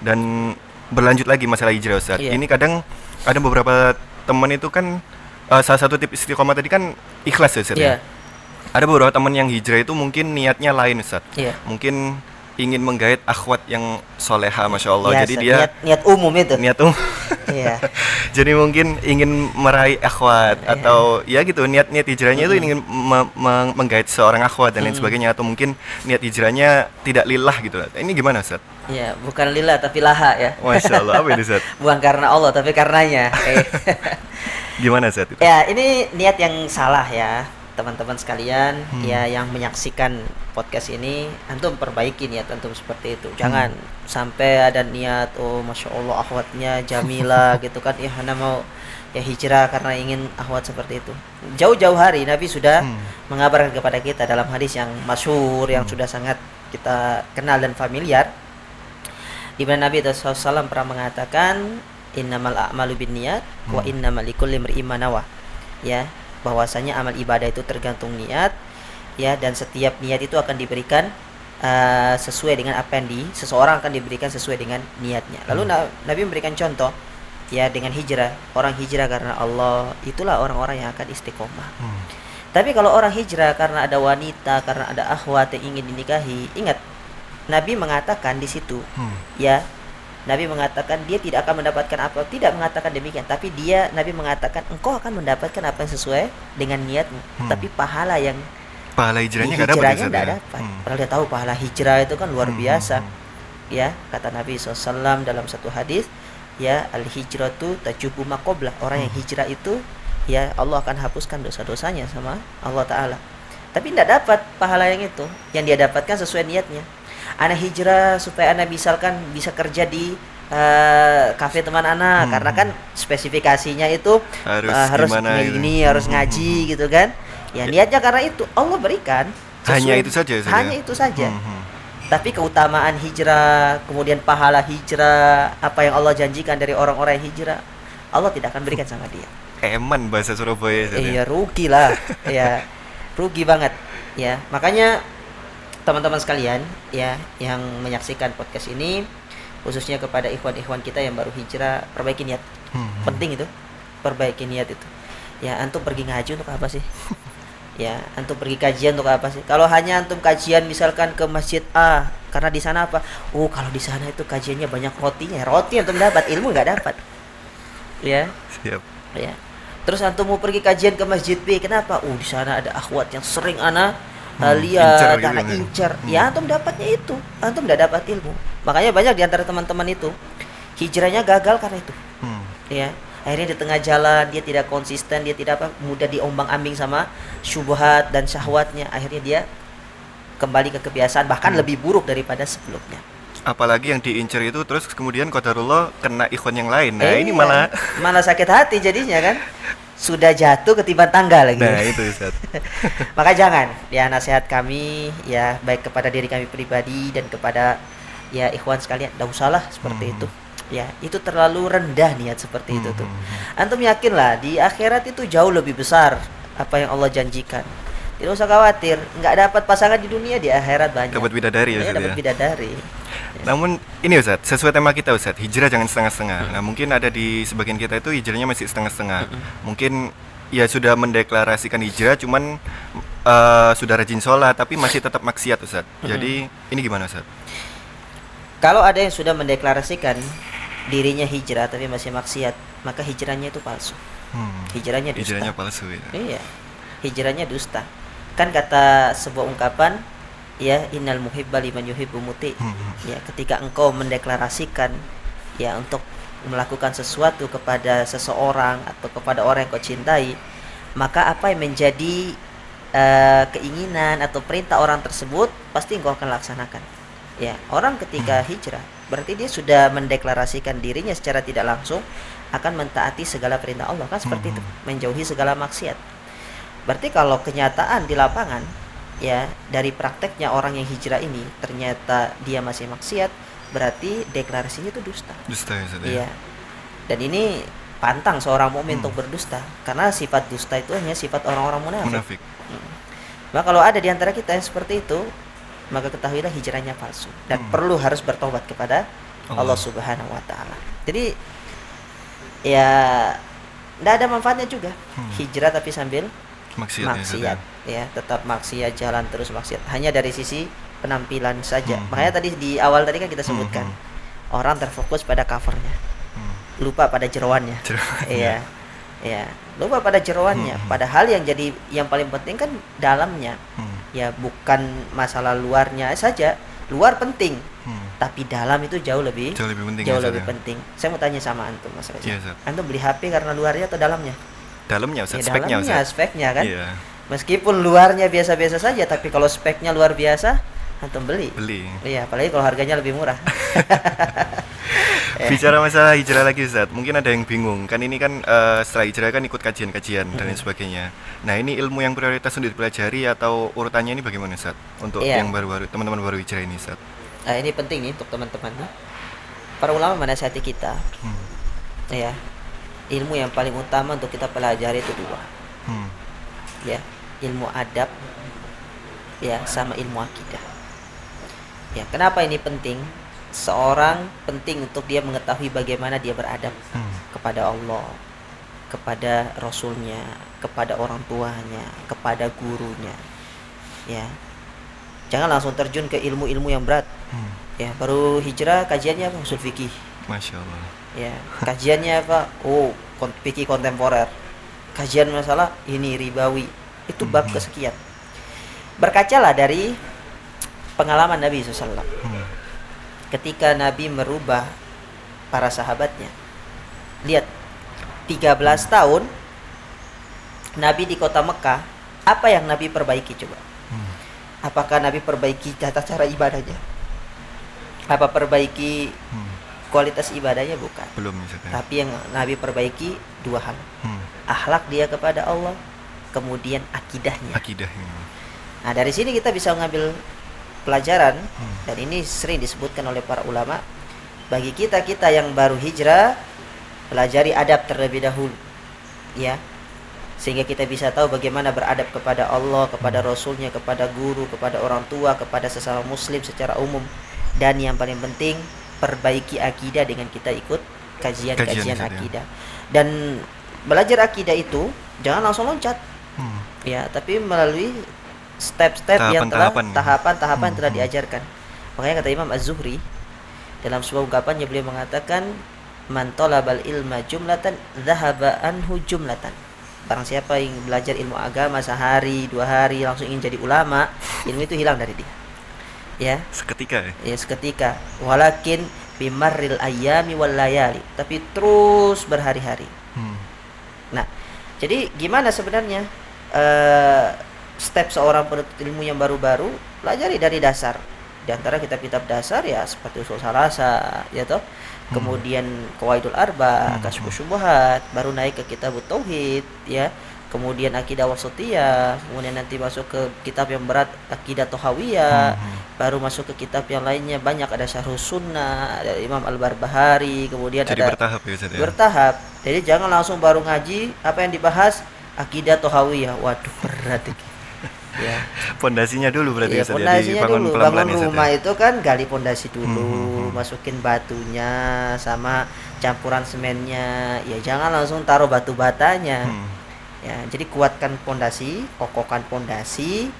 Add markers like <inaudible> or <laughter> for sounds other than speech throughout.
Dan berlanjut lagi masalah hijrah Ustaz. Iya. Ini kadang ada beberapa teman itu kan eh, salah satu tips istiqomah tadi kan ikhlas ya Ustaz ya? Iya. Ada beberapa teman yang hijrah itu mungkin niatnya lain Ustaz. Iya. Mungkin ingin menggait akhwat yang soleha Masya Allah. Biasa, Jadi dia niat, niat umum itu. niat um <laughs> Iya. <laughs> Jadi mungkin ingin meraih akhwat Iya. atau ya gitu niat-niat hijrahnya itu ingin me- me- menggait seorang akhwat dan lain sebagainya atau mungkin niat hijrahnya tidak lillah gitu. Ini gimana Ustaz? Iya, bukan lillah tapi laha ya. Masya Allah, apa ini Ustaz? <laughs> Bukan karena Allah tapi karenanya. Eh. Gimana Ustaz itu? ya, ini niat yang salah ya, teman-teman sekalian Hmm. ya yang menyaksikan podcast ini antum perbaiki niat antum seperti itu. Jangan Hmm. sampai ada niat oh Masya Allah akhwatnya Jamila <laughs> gitu kan ya Hana mau ya hijrah karena ingin akhwat seperti itu. Jauh-jauh hari Nabi sudah Hmm. mengabarkan kepada kita dalam hadis yang masyhur yang sudah sangat kita kenal dan familiar di mana Nabi SAW pernah mengatakan innamal a'malu binniyat wa Hmm. innamal likulli imri'in ma nawa. Ya, bahwasanya amal ibadah itu tergantung niat ya dan setiap niat itu akan diberikan uh, sesuai dengan apa yang di seseorang akan diberikan sesuai dengan niatnya. Lalu Na- Nabi memberikan contoh ya dengan hijrah. Orang hijrah karena Allah itulah orang-orang yang akan istiqomah. Hmm. Tapi kalau orang hijrah karena ada wanita, karena ada akhwat yang ingin dinikahi, ingat Nabi mengatakan di situ Hmm. ya Nabi mengatakan dia tidak akan mendapatkan apa tidak mengatakan demikian. Tapi dia Nabi mengatakan engkau akan mendapatkan apa yang sesuai dengan niatmu. Hmm. tapi pahala yang Pahala hijrahnya nggak dapat ya, tidak ya? dapat. Hmm. padahal dia tahu pahala hijrah itu kan luar Hmm, biasa. hmm, ya kata Nabi SAW dalam satu hadis ya al hijratu tajubu makoblah orang yang hijrah itu ya Allah akan hapuskan dosa-dosanya sama Allah Taala. Tapi tidak dapat pahala yang itu yang dia dapatkan sesuai niatnya anak hijrah supaya anak misalkan bisa kerja di eh, kafe teman anak Hmm. karena kan spesifikasinya itu Harus eh, harus gimana ini, gitu. ini, harus Hmm, ngaji gitu kan ya niatnya karena itu Allah berikan Hanya sesuai- itu saja ya, Ustaz, hanya ya? itu saja Hmm, hmm. tapi keutamaan hijrah, kemudian pahala hijrah, apa yang Allah janjikan dari orang-orang yang hijrah, Allah tidak akan berikan sama dia. Eman bahasa Surabaya ya? Iya, rugi lah. ya, rugi banget. Ya, makanya teman-teman sekalian ya yang menyaksikan podcast ini khususnya kepada ikhwan-ikhwan kita yang baru hijrah, perbaiki niat. Hmm. Penting itu. Perbaiki niat itu. Ya, antum pergi ngaji untuk apa sih? <laughs> ya, antum pergi kajian untuk apa sih? Kalau hanya antum kajian misalkan ke masjid A, karena di sana apa? Oh, kalau di sana itu kajiannya banyak rotinya. Roti antum dapat, ilmu nggak dapat. Ya, Siap. ya. Terus antum mau pergi kajian ke masjid B, kenapa? Oh, di sana ada akhwat yang sering ana uh, Hmm, lihat, incer gitu kan ya? incer. Hmm. Ya, antum dapatnya itu. Antum tidak dapat ilmu. Makanya banyak di antara teman-teman itu hijrahnya gagal karena itu Hmm. ya akhirnya di tengah jalan dia tidak konsisten dia tidak apa mudah diombang-ambing sama syubhat dan syahwatnya akhirnya dia kembali ke kebiasaan bahkan Hmm. lebih buruk daripada sebelumnya Apalagi yang diincer itu terus kemudian qadarullah kena ikhwan yang lain. Nah, Eh, ini iya. malah malah sakit hati jadinya kan sudah jatuh ketiban tangga lagi Nah, itu Ustaz. <laughs> maka jangan ya nasihat kami ya baik kepada diri kami pribadi dan kepada ya ikhwan sekalian tidak usahlah seperti Hmm. itu ya itu terlalu rendah niat seperti itu tuh Hmm. antum yakinlah di akhirat itu jauh lebih besar apa yang Allah janjikan tidak usah khawatir nggak dapat pasangan di dunia di akhirat banyak Dapat bidadari ya, dapat ya? bidadari Namun ini Ustaz, sesuai tema kita Ustaz, hijrah jangan setengah-setengah. Nah, mungkin ada di sebagian kita itu hijrahnya masih setengah-setengah. Mungkin ya sudah mendeklarasikan hijrah cuman eh, sudah rajin sholat tapi masih tetap maksiat Ustaz. Jadi ini gimana Ustaz? kalau ada yang sudah mendeklarasikan dirinya hijrah tapi masih maksiat maka hijrahnya itu palsu Hmm. hijrahnya dusta Hijrahnya palsu ya. Iya, hijrahnya dusta. Kan kata sebuah ungkapan, ya innal muhibba liman yuhibbu muti. Hmm, hmm. Ya, ketika engkau mendeklarasikan ya untuk melakukan sesuatu kepada seseorang atau kepada orang yang kau cintai, maka apa yang menjadi eh, keinginan atau perintah orang tersebut pasti engkau akan laksanakan. Ya, orang ketika hijrah berarti dia sudah mendeklarasikan dirinya secara tidak langsung akan mentaati segala perintah Allah kan seperti itu, menjauhi segala maksiat. Berarti kalau kenyataan di lapangan ya dari prakteknya orang yang hijrah ini ternyata dia masih maksiat, berarti deklarasinya itu dusta. Dusta ya Ustaz. ya? Iya. Dan ini pantang seorang mukmin Hmm. untuk berdusta karena sifat dusta itu hanya sifat orang-orang munafik. Munafik. Maka kalau ada di antara kita yang seperti itu, maka ketahuilah hijrahnya palsu dan Hmm. perlu harus bertobat kepada Allah, Allah. Subhanahu wa taala. Jadi ya tidak ada manfaatnya juga Hmm. hijrah tapi sambil Maksiat, ya, maksiat. ya tetap maksiat jalan terus maksiat. Hanya dari sisi penampilan saja. Hmm, makanya tadi di awal tadi kan kita Hmm, sebutkan hmm. orang terfokus pada covernya. Hmm. lupa pada jeroannya. <laughs> Iya. Iya. Lupa pada jeroannya. Hmm. padahal yang jadi yang paling penting kan dalamnya. Hmm. ya bukan masalah luarnya saja. Luar penting. Hmm. tapi dalam itu jauh lebih Jauh lebih penting jauh ya, lebih ya. penting. Saya mau tanya sama antum mas Reza. Iya, Ustaz. antum beli HP karena luarnya atau dalamnya Dalamnya Ustaz, ya speknya dalamnya Ustaz. speknya kan Iya, Meskipun luarnya biasa-biasa saja, tapi kalau speknya luar biasa, antum beli. beli. Iya, apalagi kalau harganya lebih murah. Eh. <laughs> Bicara masalah hijrah lagi Ustaz, mungkin ada yang bingung. Kan ini kan eh, setelah hijrah kan ikut kajian-kajian dan lain sebagainya. Nah, ini ilmu yang prioritas untuk dipelajari atau urutannya ini bagaimana Ustaz? Untuk Iya. yang baru-baru, teman-teman baru hijrah ini Ustaz. Nah, ini penting nih untuk teman-teman. Para ulama menasihati kita, Hmm. ya. Ilmu yang paling utama untuk kita pelajari itu dua, Hmm. ya. Ilmu adab ya sama ilmu akidah. Ya, kenapa ini penting? Seorang penting untuk dia mengetahui bagaimana dia beradab Hmm. kepada Allah, kepada Rasulnya, kepada orang tuanya, kepada gurunya. Ya, jangan langsung terjun ke ilmu-ilmu yang berat. Hmm. Ya, baru hijrah kajiannya? Usul fikih. Masya Allah. Ya, kajiannya apa? Oh, kon fikih kontemporer. Kajian masalah ini ribawi. Itu bab Mhm. kesekian. Berkacalah dari pengalaman Nabi SAW. Hmm. ketika Nabi merubah para sahabatnya. Lihat, 13 tahun Nabi di kota Mekah, apa yang Nabi perbaiki coba? Hmm. Apakah Nabi perbaiki tata cara ibadahnya? Apa perbaiki Hmm. Kualitas ibadahnya? Bukan. Belum ya? Tapi yang Nabi perbaiki dua hal. Hmm. Akhlak dia kepada Allah, kemudian akidahnya. Akidah ini. Nah, dari sini kita bisa mengambil pelajaran Hmm. dan ini sering disebutkan oleh para ulama bagi kita-kita yang baru hijrah pelajari adab terlebih dahulu ya sehingga kita bisa tahu bagaimana beradab kepada Allah, kepada Rasulnya, kepada guru, kepada orang tua, kepada sesama muslim secara umum dan yang paling penting perbaiki akidah dengan kita ikut Kajian, kajian-kajian Ustaz, ya. akidah dan belajar akidah itu jangan langsung loncat Hmm. ya tapi melalui step-step yang telah Tahapan-tahapan. yang telah Hmm. diajarkan makanya kata Imam Az-Zuhri dalam sebuah ungkapannya beliau mengatakan man talabal ilma jumlatan dhahaba anhu jumlatan barang siapa yang belajar ilmu agama sehari dua hari langsung ingin jadi ulama ilmu itu hilang dari dia ya Seketika ya. ya seketika walakin bimarril ayami wal layali tapi terus berhari-hari Hmm. Nah, jadi gimana sebenarnya eh, step seorang penuntut ilmu yang baru-baru? Pelajari dari dasar. Di antara kitab-kitab dasar ya seperti usul salasa, ya toh. Kemudian Qawaidul Arba, Hmm. Kasyfus Syubhat, baru naik ke kitab tauhid, ya. Kemudian akidah wasatiyah, kemudian nanti masuk ke kitab yang berat akidah tohawiyah, Hmm, hmm. baru masuk ke kitab yang lainnya banyak ada Syarhus Sunnah, ada Imam Al-Barbahari, kemudian Jadi ada bertahap ya Ustaz ya. bertahap. Jadi jangan langsung baru ngaji apa yang dibahas akidah tohawiyah. Waduh berat <laughs> ya. Pondasinya dulu berarti Iya, ya, pondasinya dulu. pelan-pelan Bangun ya, Ustaz, ya. rumah itu kan gali pondasi dulu, Hmm, hmm, hmm. masukin batunya sama campuran semennya. Ya jangan langsung taruh batu batanya. Hmm. Ya, jadi kuatkan pondasi, kokohkan pondasi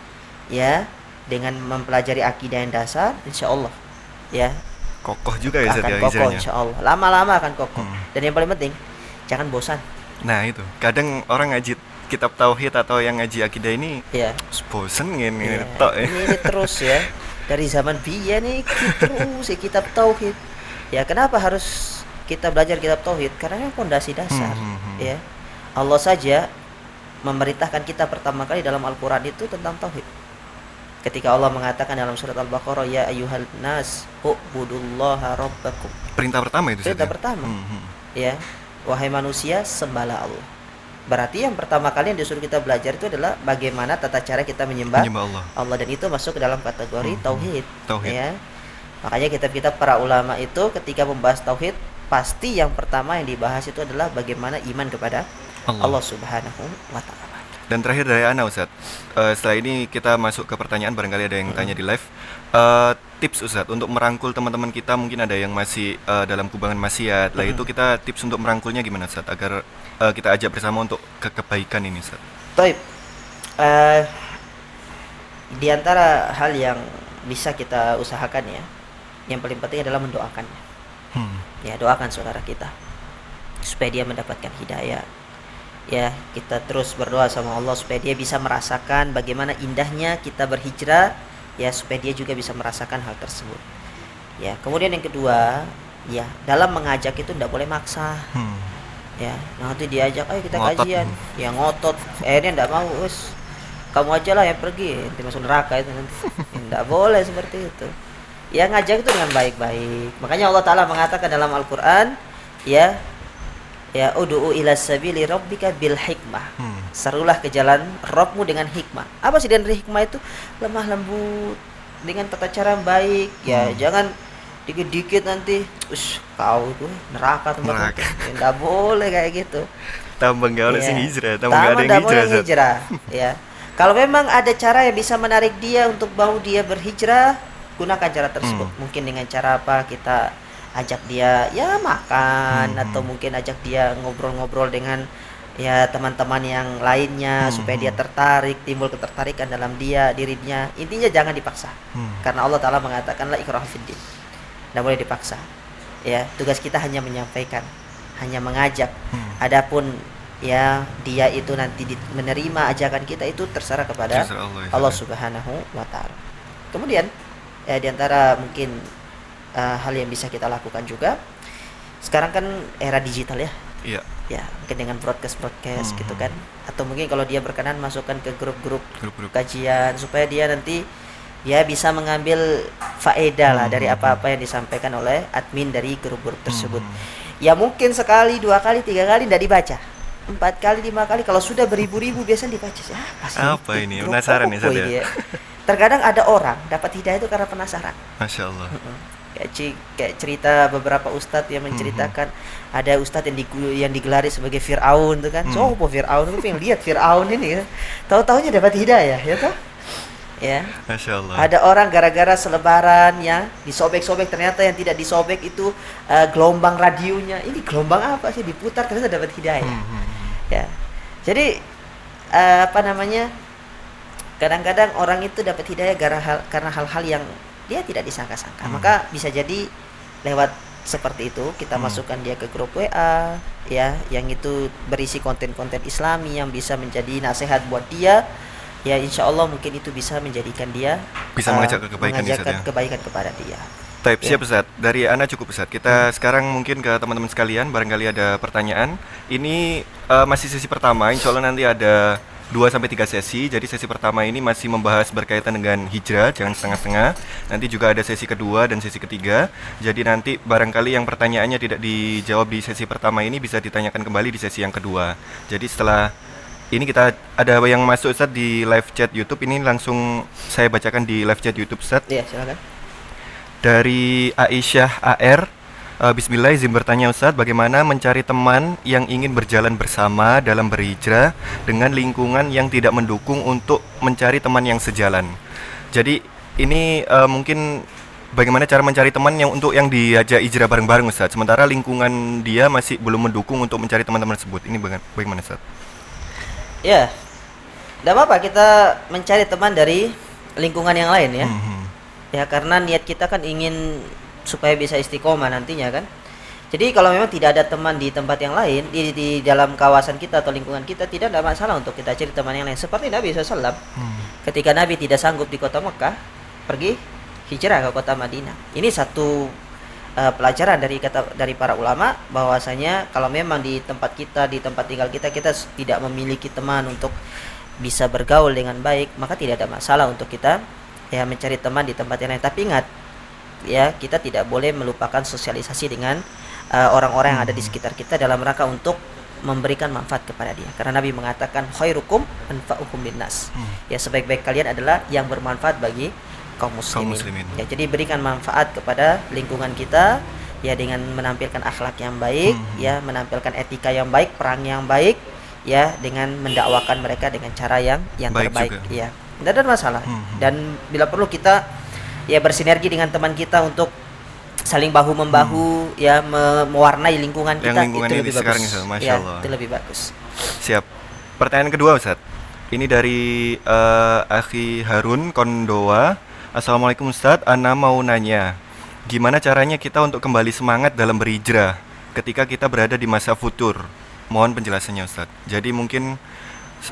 ya dengan mempelajari akidah yang dasar insya Allah ya. Kokoh juga ya akan ya kokoh insya Allah lama-lama akan kokoh. Hmm. dan yang paling penting jangan bosan. Nah itu, kadang orang ngaji kitab tauhid atau yang ngaji akidah ini ya. bosen ini Iya, tok ya. ini, ini terus ya. Dari zaman biya nih terus ya kitab tauhid. Ya kenapa harus kita belajar kitab tauhid? Karena ini fondasi dasar Hmm, hmm, hmm. ya. Allah saja memerintahkan kita pertama kali dalam Al-Quran itu tentang tauhid ketika Allah mengatakan dalam surat Al-Baqarah ya ayuhal nas ubudullaha rabbakum Perintah pertama itu Perintah ya? pertama. Hmm, hmm. ya wahai manusia sembahlah Allah berarti yang pertama kali yang disuruh kita belajar itu adalah bagaimana tata cara kita menyembah Menyembah Allah. Allah dan itu masuk ke dalam kategori Hmm, tauhid Tauhid. ya makanya kitab-kitab para ulama itu ketika membahas tauhid pasti yang pertama yang dibahas itu adalah bagaimana iman kepada Allah. Allah Subhanahu wa taala Dan terakhir dari Ana Ustadz, Eh, setelah ini kita masuk ke pertanyaan barangkali ada yang tanya di live. Eh, tips Ustadz untuk merangkul teman-teman kita mungkin ada yang masih eh, dalam kubangan maksiat. Lah itu kita tips untuk merangkulnya gimana Ustadz agar eh, kita ajak bersama untuk ke kebaikan ini Ustadz. Toib. Eh, di antara hal yang bisa kita usahakan ya, yang paling penting adalah mendoakannya. Hmm. Ya, doakan saudara kita supaya dia mendapatkan hidayah. Ya, kita terus berdoa sama Allah supaya dia bisa merasakan bagaimana indahnya kita berhijrah ya supaya dia juga bisa merasakan hal tersebut. Ya, kemudian yang kedua, ya, dalam mengajak itu tidak boleh maksa. Hmm. Ya, nanti diajak, ayo kita Ngotot. kajian. Ya ngotot, akhirnya tidak mau, wes. Kamu aja lah yang pergi, nanti masuk neraka itu nanti. <laughs> Tidak boleh seperti itu. Ya ngajak itu dengan baik-baik. Makanya Allah Taala mengatakan dalam Al-Qur'an, ya ya ud'u ila sabili rabbika bil hikmah. Hmm. Serulah ke jalan Rabbmu dengan hikmah. Apa sih dan hikmah itu? Lemah lembut dengan tata cara yang baik. Ya, Hmm. jangan dikit-dikit nanti, ush, kau tuh neraka tempat Neraka. Enggak boleh kayak gitu. Tambah nggak Iya. sing hijrah, tambah nggak ada yang hijrah boleh hijrah, <laughs> ya. Kalau memang ada cara yang bisa menarik dia untuk mau dia berhijrah, gunakan cara tersebut. Hmm. Mungkin dengan cara apa kita ajak dia ya makan Hmm. atau mungkin ajak dia ngobrol-ngobrol dengan ya teman-teman yang lainnya Hmm. supaya dia tertarik, timbul ketertarikan dalam dia dirinya. Intinya jangan dipaksa. Hmm. Karena Allah Taala mengatakan la ikraha fiddin. Tidak boleh dipaksa. Ya, tugas kita hanya menyampaikan, hanya mengajak. Hmm. Adapun ya dia itu nanti menerima ajakan kita itu terserah kepada Allah, ya, Allah Ustadz. Subhanahu wa taala. Kemudian ya di antara mungkin uh, hal yang bisa kita lakukan juga sekarang kan era digital ya. Iya, Ya, mungkin dengan broadcast-broadcast gitu Mhm. kan. Atau mungkin kalau dia berkenan masukkan ke grup-grup kajian supaya dia nanti ya bisa mengambil faedah lah dari Mhm. apa-apa yang disampaikan oleh admin dari grup-grup tersebut. Hmm. Ya mungkin sekali, dua kali, tiga kali tidak dibaca. Empat kali, lima kali, kalau sudah beribu-ribu biasanya dibaca. Ya, apa sih Apa ini? Grup Penasaran apa ya, Ustaz, ya? ini Terkadang ada orang dapat hidayah itu karena penasaran. Masya Allah. Kayak, kayak cerita beberapa ustadz yang menceritakan ada ustadz yang, digu- yang digelari sebagai Fir'aun tuh kan. Hmm. Sopo Fir'aun? Aku pengen lihat Fir'aun ini kan. Tahu-taunya dapat hidayah, ya toh? Ya. Masya Allah. Ada orang gara-gara selebaran ya disobek-sobek ternyata yang tidak disobek itu eh, gelombang radionya. Ini gelombang apa sih diputar ternyata dapat hidayah. Hmm, hmm, hmm. Ya. Jadi eh, apa namanya? Kadang-kadang orang itu dapat hidayah gara hal- karena hal-hal yang dia tidak disangka-sangka. Hmm. Maka bisa jadi lewat seperti itu kita Hmm. masukkan dia ke grup WA ya yang itu berisi konten-konten Islami yang bisa menjadi nasihat buat dia. Ya insya Allah mungkin itu bisa menjadikan dia Bisa eh, mengajak ke kebaikan ya, mengajarkan ya? kebaikan kepada dia. Type Ya. siap Ustaz. Dari Ana cukup Ustaz. Kita sekarang mungkin ke teman-teman sekalian barangkali ada pertanyaan. Ini eh, masih sesi pertama, insya Allah nanti ada 2 sampai 3 sesi. Jadi sesi pertama ini masih membahas berkaitan dengan hijrah, jangan setengah-setengah. Nanti juga ada sesi kedua dan sesi ketiga. Jadi nanti barangkali yang pertanyaannya tidak dijawab di sesi pertama ini bisa ditanyakan kembali di sesi yang kedua. Jadi setelah ini kita ada yang masuk Ustaz di live chat YouTube ini langsung saya bacakan di live chat YouTube Ustaz Iya silakan. dari Aisyah AR Bismillah izin bertanya Ustadz Bagaimana mencari teman yang ingin berjalan bersama dalam berhijrah Dengan lingkungan yang tidak mendukung untuk mencari teman yang sejalan Jadi ini eh, mungkin bagaimana cara mencari teman yang untuk yang diajak hijrah bareng-bareng Ustadz Sementara lingkungan dia masih belum mendukung untuk mencari teman-teman tersebut Ini baga- bagaimana Ustadz? Ya, tidak apa-apa kita mencari teman dari lingkungan yang lain ya. Mhm. Ya karena niat kita kan ingin supaya bisa istiqomah nantinya kan. Jadi kalau memang tidak ada teman di tempat yang lain di, di dalam kawasan kita atau lingkungan kita tidak ada masalah untuk kita cari teman yang lain. Seperti Nabi SAW Hmm. ketika Nabi tidak sanggup di kota Mekah pergi hijrah ke kota Madinah. Ini satu eh, pelajaran dari kata dari para ulama bahwasanya kalau memang di tempat kita di tempat tinggal kita kita tidak memiliki teman untuk bisa bergaul dengan baik maka tidak ada masalah untuk kita ya mencari teman di tempat yang lain. Tapi ingat ya kita tidak boleh melupakan sosialisasi dengan eh, orang-orang yang ada di sekitar kita dalam rangka untuk memberikan manfaat kepada dia. Karena Nabi mengatakan khairukum anfa'ukum linnas. Hmm. Ya sebaik-baik kalian adalah yang bermanfaat bagi kaum muslimin. muslimin. Ya jadi berikan manfaat kepada lingkungan kita ya dengan menampilkan akhlak yang baik, Hmm. ya menampilkan etika yang baik, perang yang baik, ya dengan mendakwakan mereka dengan cara yang yang Baik terbaik juga. ya tidak ada masalah Hmm, hmm. dan bila perlu kita ya bersinergi dengan teman kita untuk saling bahu membahu ya me- mewarnai lingkungan Hmm. Yang kita lingkungan itu lebih sekarang bagus itu, Masya ya, Allah. itu lebih bagus Siap. Pertanyaan kedua Ustadz. Ini dari eh, Akhi Harun Kondoa. Assalamualaikum Ustadz. Ana mau nanya, gimana caranya kita untuk kembali semangat dalam berhijrah ketika kita berada di masa futur? Mohon penjelasannya Ustadz. Jadi mungkin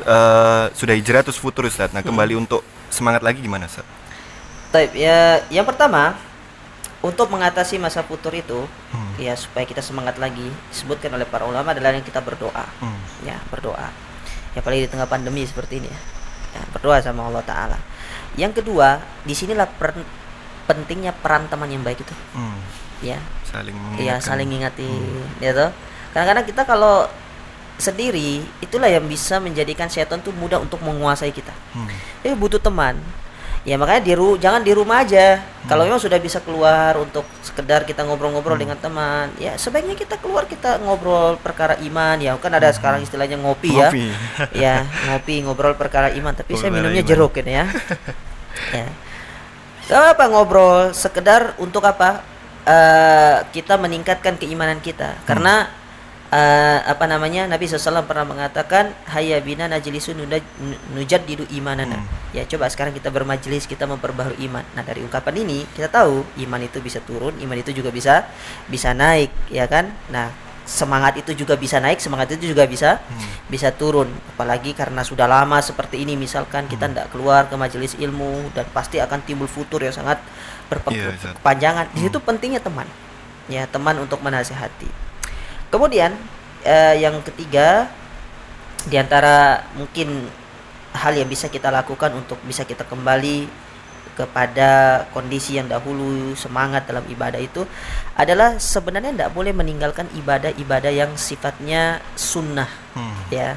eh, sudah hijrah terus futur Ustadz. Nah kembali untuk semangat lagi gimana Ustadz? Taib, ya yang pertama untuk mengatasi masa futur itu Hmm. ya supaya kita semangat lagi disebutkan oleh para ulama adalah yang kita berdoa Hmm. ya berdoa ya apalagi di tengah pandemi seperti ini ya, Ya, berdoa sama Allah Taala yang kedua di sinilah per- pentingnya peran teman yang baik itu Hmm. ya Saling Iya mengingatkan. saling ngingatin ya toh kadang-kadang kita kalau sendiri itulah yang bisa menjadikan setan tuh mudah untuk menguasai kita Hmm. jadi butuh teman ya makanya di ru jangan di rumah aja. Kalau memang sudah bisa keluar untuk sekedar kita ngobrol-ngobrol dengan teman ya sebaiknya kita keluar kita ngobrol perkara iman. Ya kan ada sekarang istilahnya ngopi, ya. Ngopi. <laughs> ya ngopi ngobrol perkara iman. Tapi saya minumnya iman. jeruk ini ya. <laughs> Ya. Gak apa ngobrol sekedar untuk apa? Eh kita meningkatkan keimanan kita. Karena eh, apa namanya? Nabi SAW pernah mengatakan hayya bina najlisu nujaddidu imanana. Hmm. ya coba sekarang kita bermajelis kita memperbaharui iman. Nah dari ungkapan ini kita tahu iman itu bisa turun iman itu juga bisa bisa naik ya kan? Nah semangat itu juga bisa naik semangat itu juga bisa Hmm. bisa turun. Apalagi karena sudah lama seperti ini misalkan kita Hmm. tidak keluar ke majelis ilmu dan pasti akan timbul futur yang sangat Iya, berkepanjangan di situ pentingnya teman. Ya teman untuk menasehati kemudian eh, yang ketiga di antara mungkin hal yang bisa kita lakukan untuk bisa kita kembali kepada kondisi yang dahulu semangat dalam ibadah itu adalah sebenarnya tidak boleh meninggalkan ibadah-ibadah yang sifatnya sunnah Hmm. ya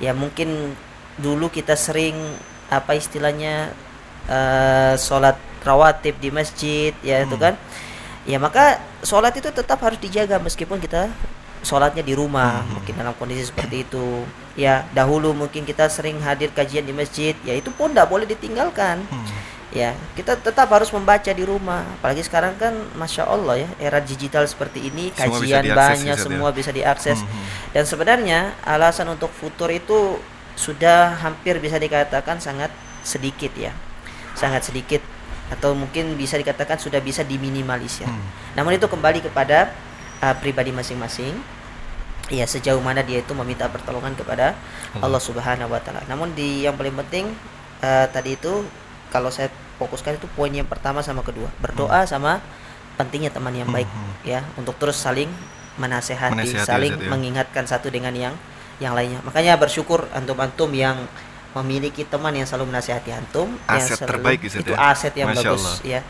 ya mungkin dulu kita sering apa istilahnya eh sholat rawatib di masjid ya itu Hmm. kan ya maka sholat itu tetap harus dijaga meskipun kita sholatnya di rumah Hmm. mungkin dalam kondisi seperti itu ya dahulu mungkin kita sering hadir kajian di masjid ya itu pun tidak boleh ditinggalkan Hmm. ya kita tetap harus membaca di rumah apalagi sekarang kan masya allah ya era digital seperti ini Semua bisa kajian diakses, banyak ya. semua bisa diakses Hmm, hmm. dan sebenarnya alasan untuk futur itu sudah hampir bisa dikatakan sangat sedikit ya sangat sedikit atau mungkin bisa dikatakan sudah bisa diminimalisir Hmm. namun itu kembali kepada uh, pribadi masing-masing ya sejauh mana dia itu meminta pertolongan kepada Allah Subhanahu wa taala. Namun di yang paling penting uh, tadi itu kalau saya fokuskan itu poin yang pertama sama kedua, berdoa sama pentingnya teman yang baik Hmm. ya untuk terus saling menasehati, Menasehati, saling ya. mengingatkan satu dengan yang yang lainnya. Makanya bersyukur antum-antum yang memiliki teman yang selalu menasehati antum yang Aset selalu- terbaik, itu ya. aset yang Masya bagus Allah. ya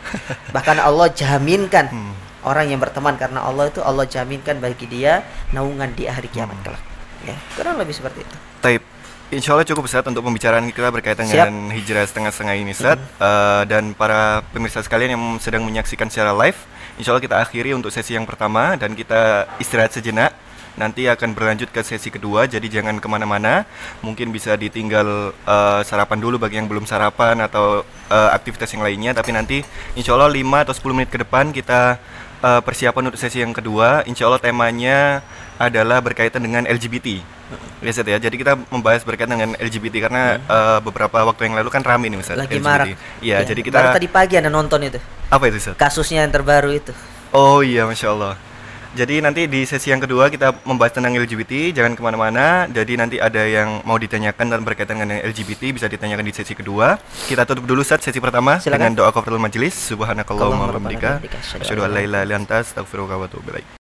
bahkan Allah jaminkan Hmm. orang yang berteman karena Allah itu Allah jaminkan bagi dia naungan di hari kiamat Hmm. kelak ya kurang lebih seperti itu Taib. Insya Allah cukup Ustaz untuk pembicaraan kita berkaitan Siap. dengan hijrah setengah-setengah ini Ustaz Eh, Dan para pemirsa sekalian yang sedang menyaksikan secara live Insya Allah kita akhiri untuk sesi yang pertama Dan kita istirahat sejenak Nanti akan berlanjut ke sesi kedua Jadi jangan ke mana-mana. Mungkin bisa ditinggal eh, sarapan dulu bagi yang belum sarapan Atau eh, aktivitas yang lainnya. Tapi nanti insya Allah 5 atau 10 menit ke depan kita eh, persiapan untuk sesi yang kedua. Insya Allah temanya adalah berkaitan dengan LGBT Ya Ustaz ya, jadi kita membahas berkaitan dengan LGBT karena eh, beberapa waktu yang lalu kan rame nih Ustaz Hmm. lagi LGBT. marak. Iya, Ya, jadi baru kita tadi pagi anda nonton itu. Apa itu Ustaz? kasusnya yang terbaru itu. Oh iya, Masya Allah Jadi nanti di sesi yang kedua kita membahas tentang LGBT, jangan ke mana-mana. Jadi nanti ada yang mau ditanyakan dan berkaitan dengan LGBT bisa ditanyakan di sesi kedua. Kita tutup dulu Ustaz sesi pertama Silakan. dengan doa kafaratul majelis Subhanakallahumma bihamdika, Asyhadu an la ilaha illa anta astaghfiruka wa atubu ilaik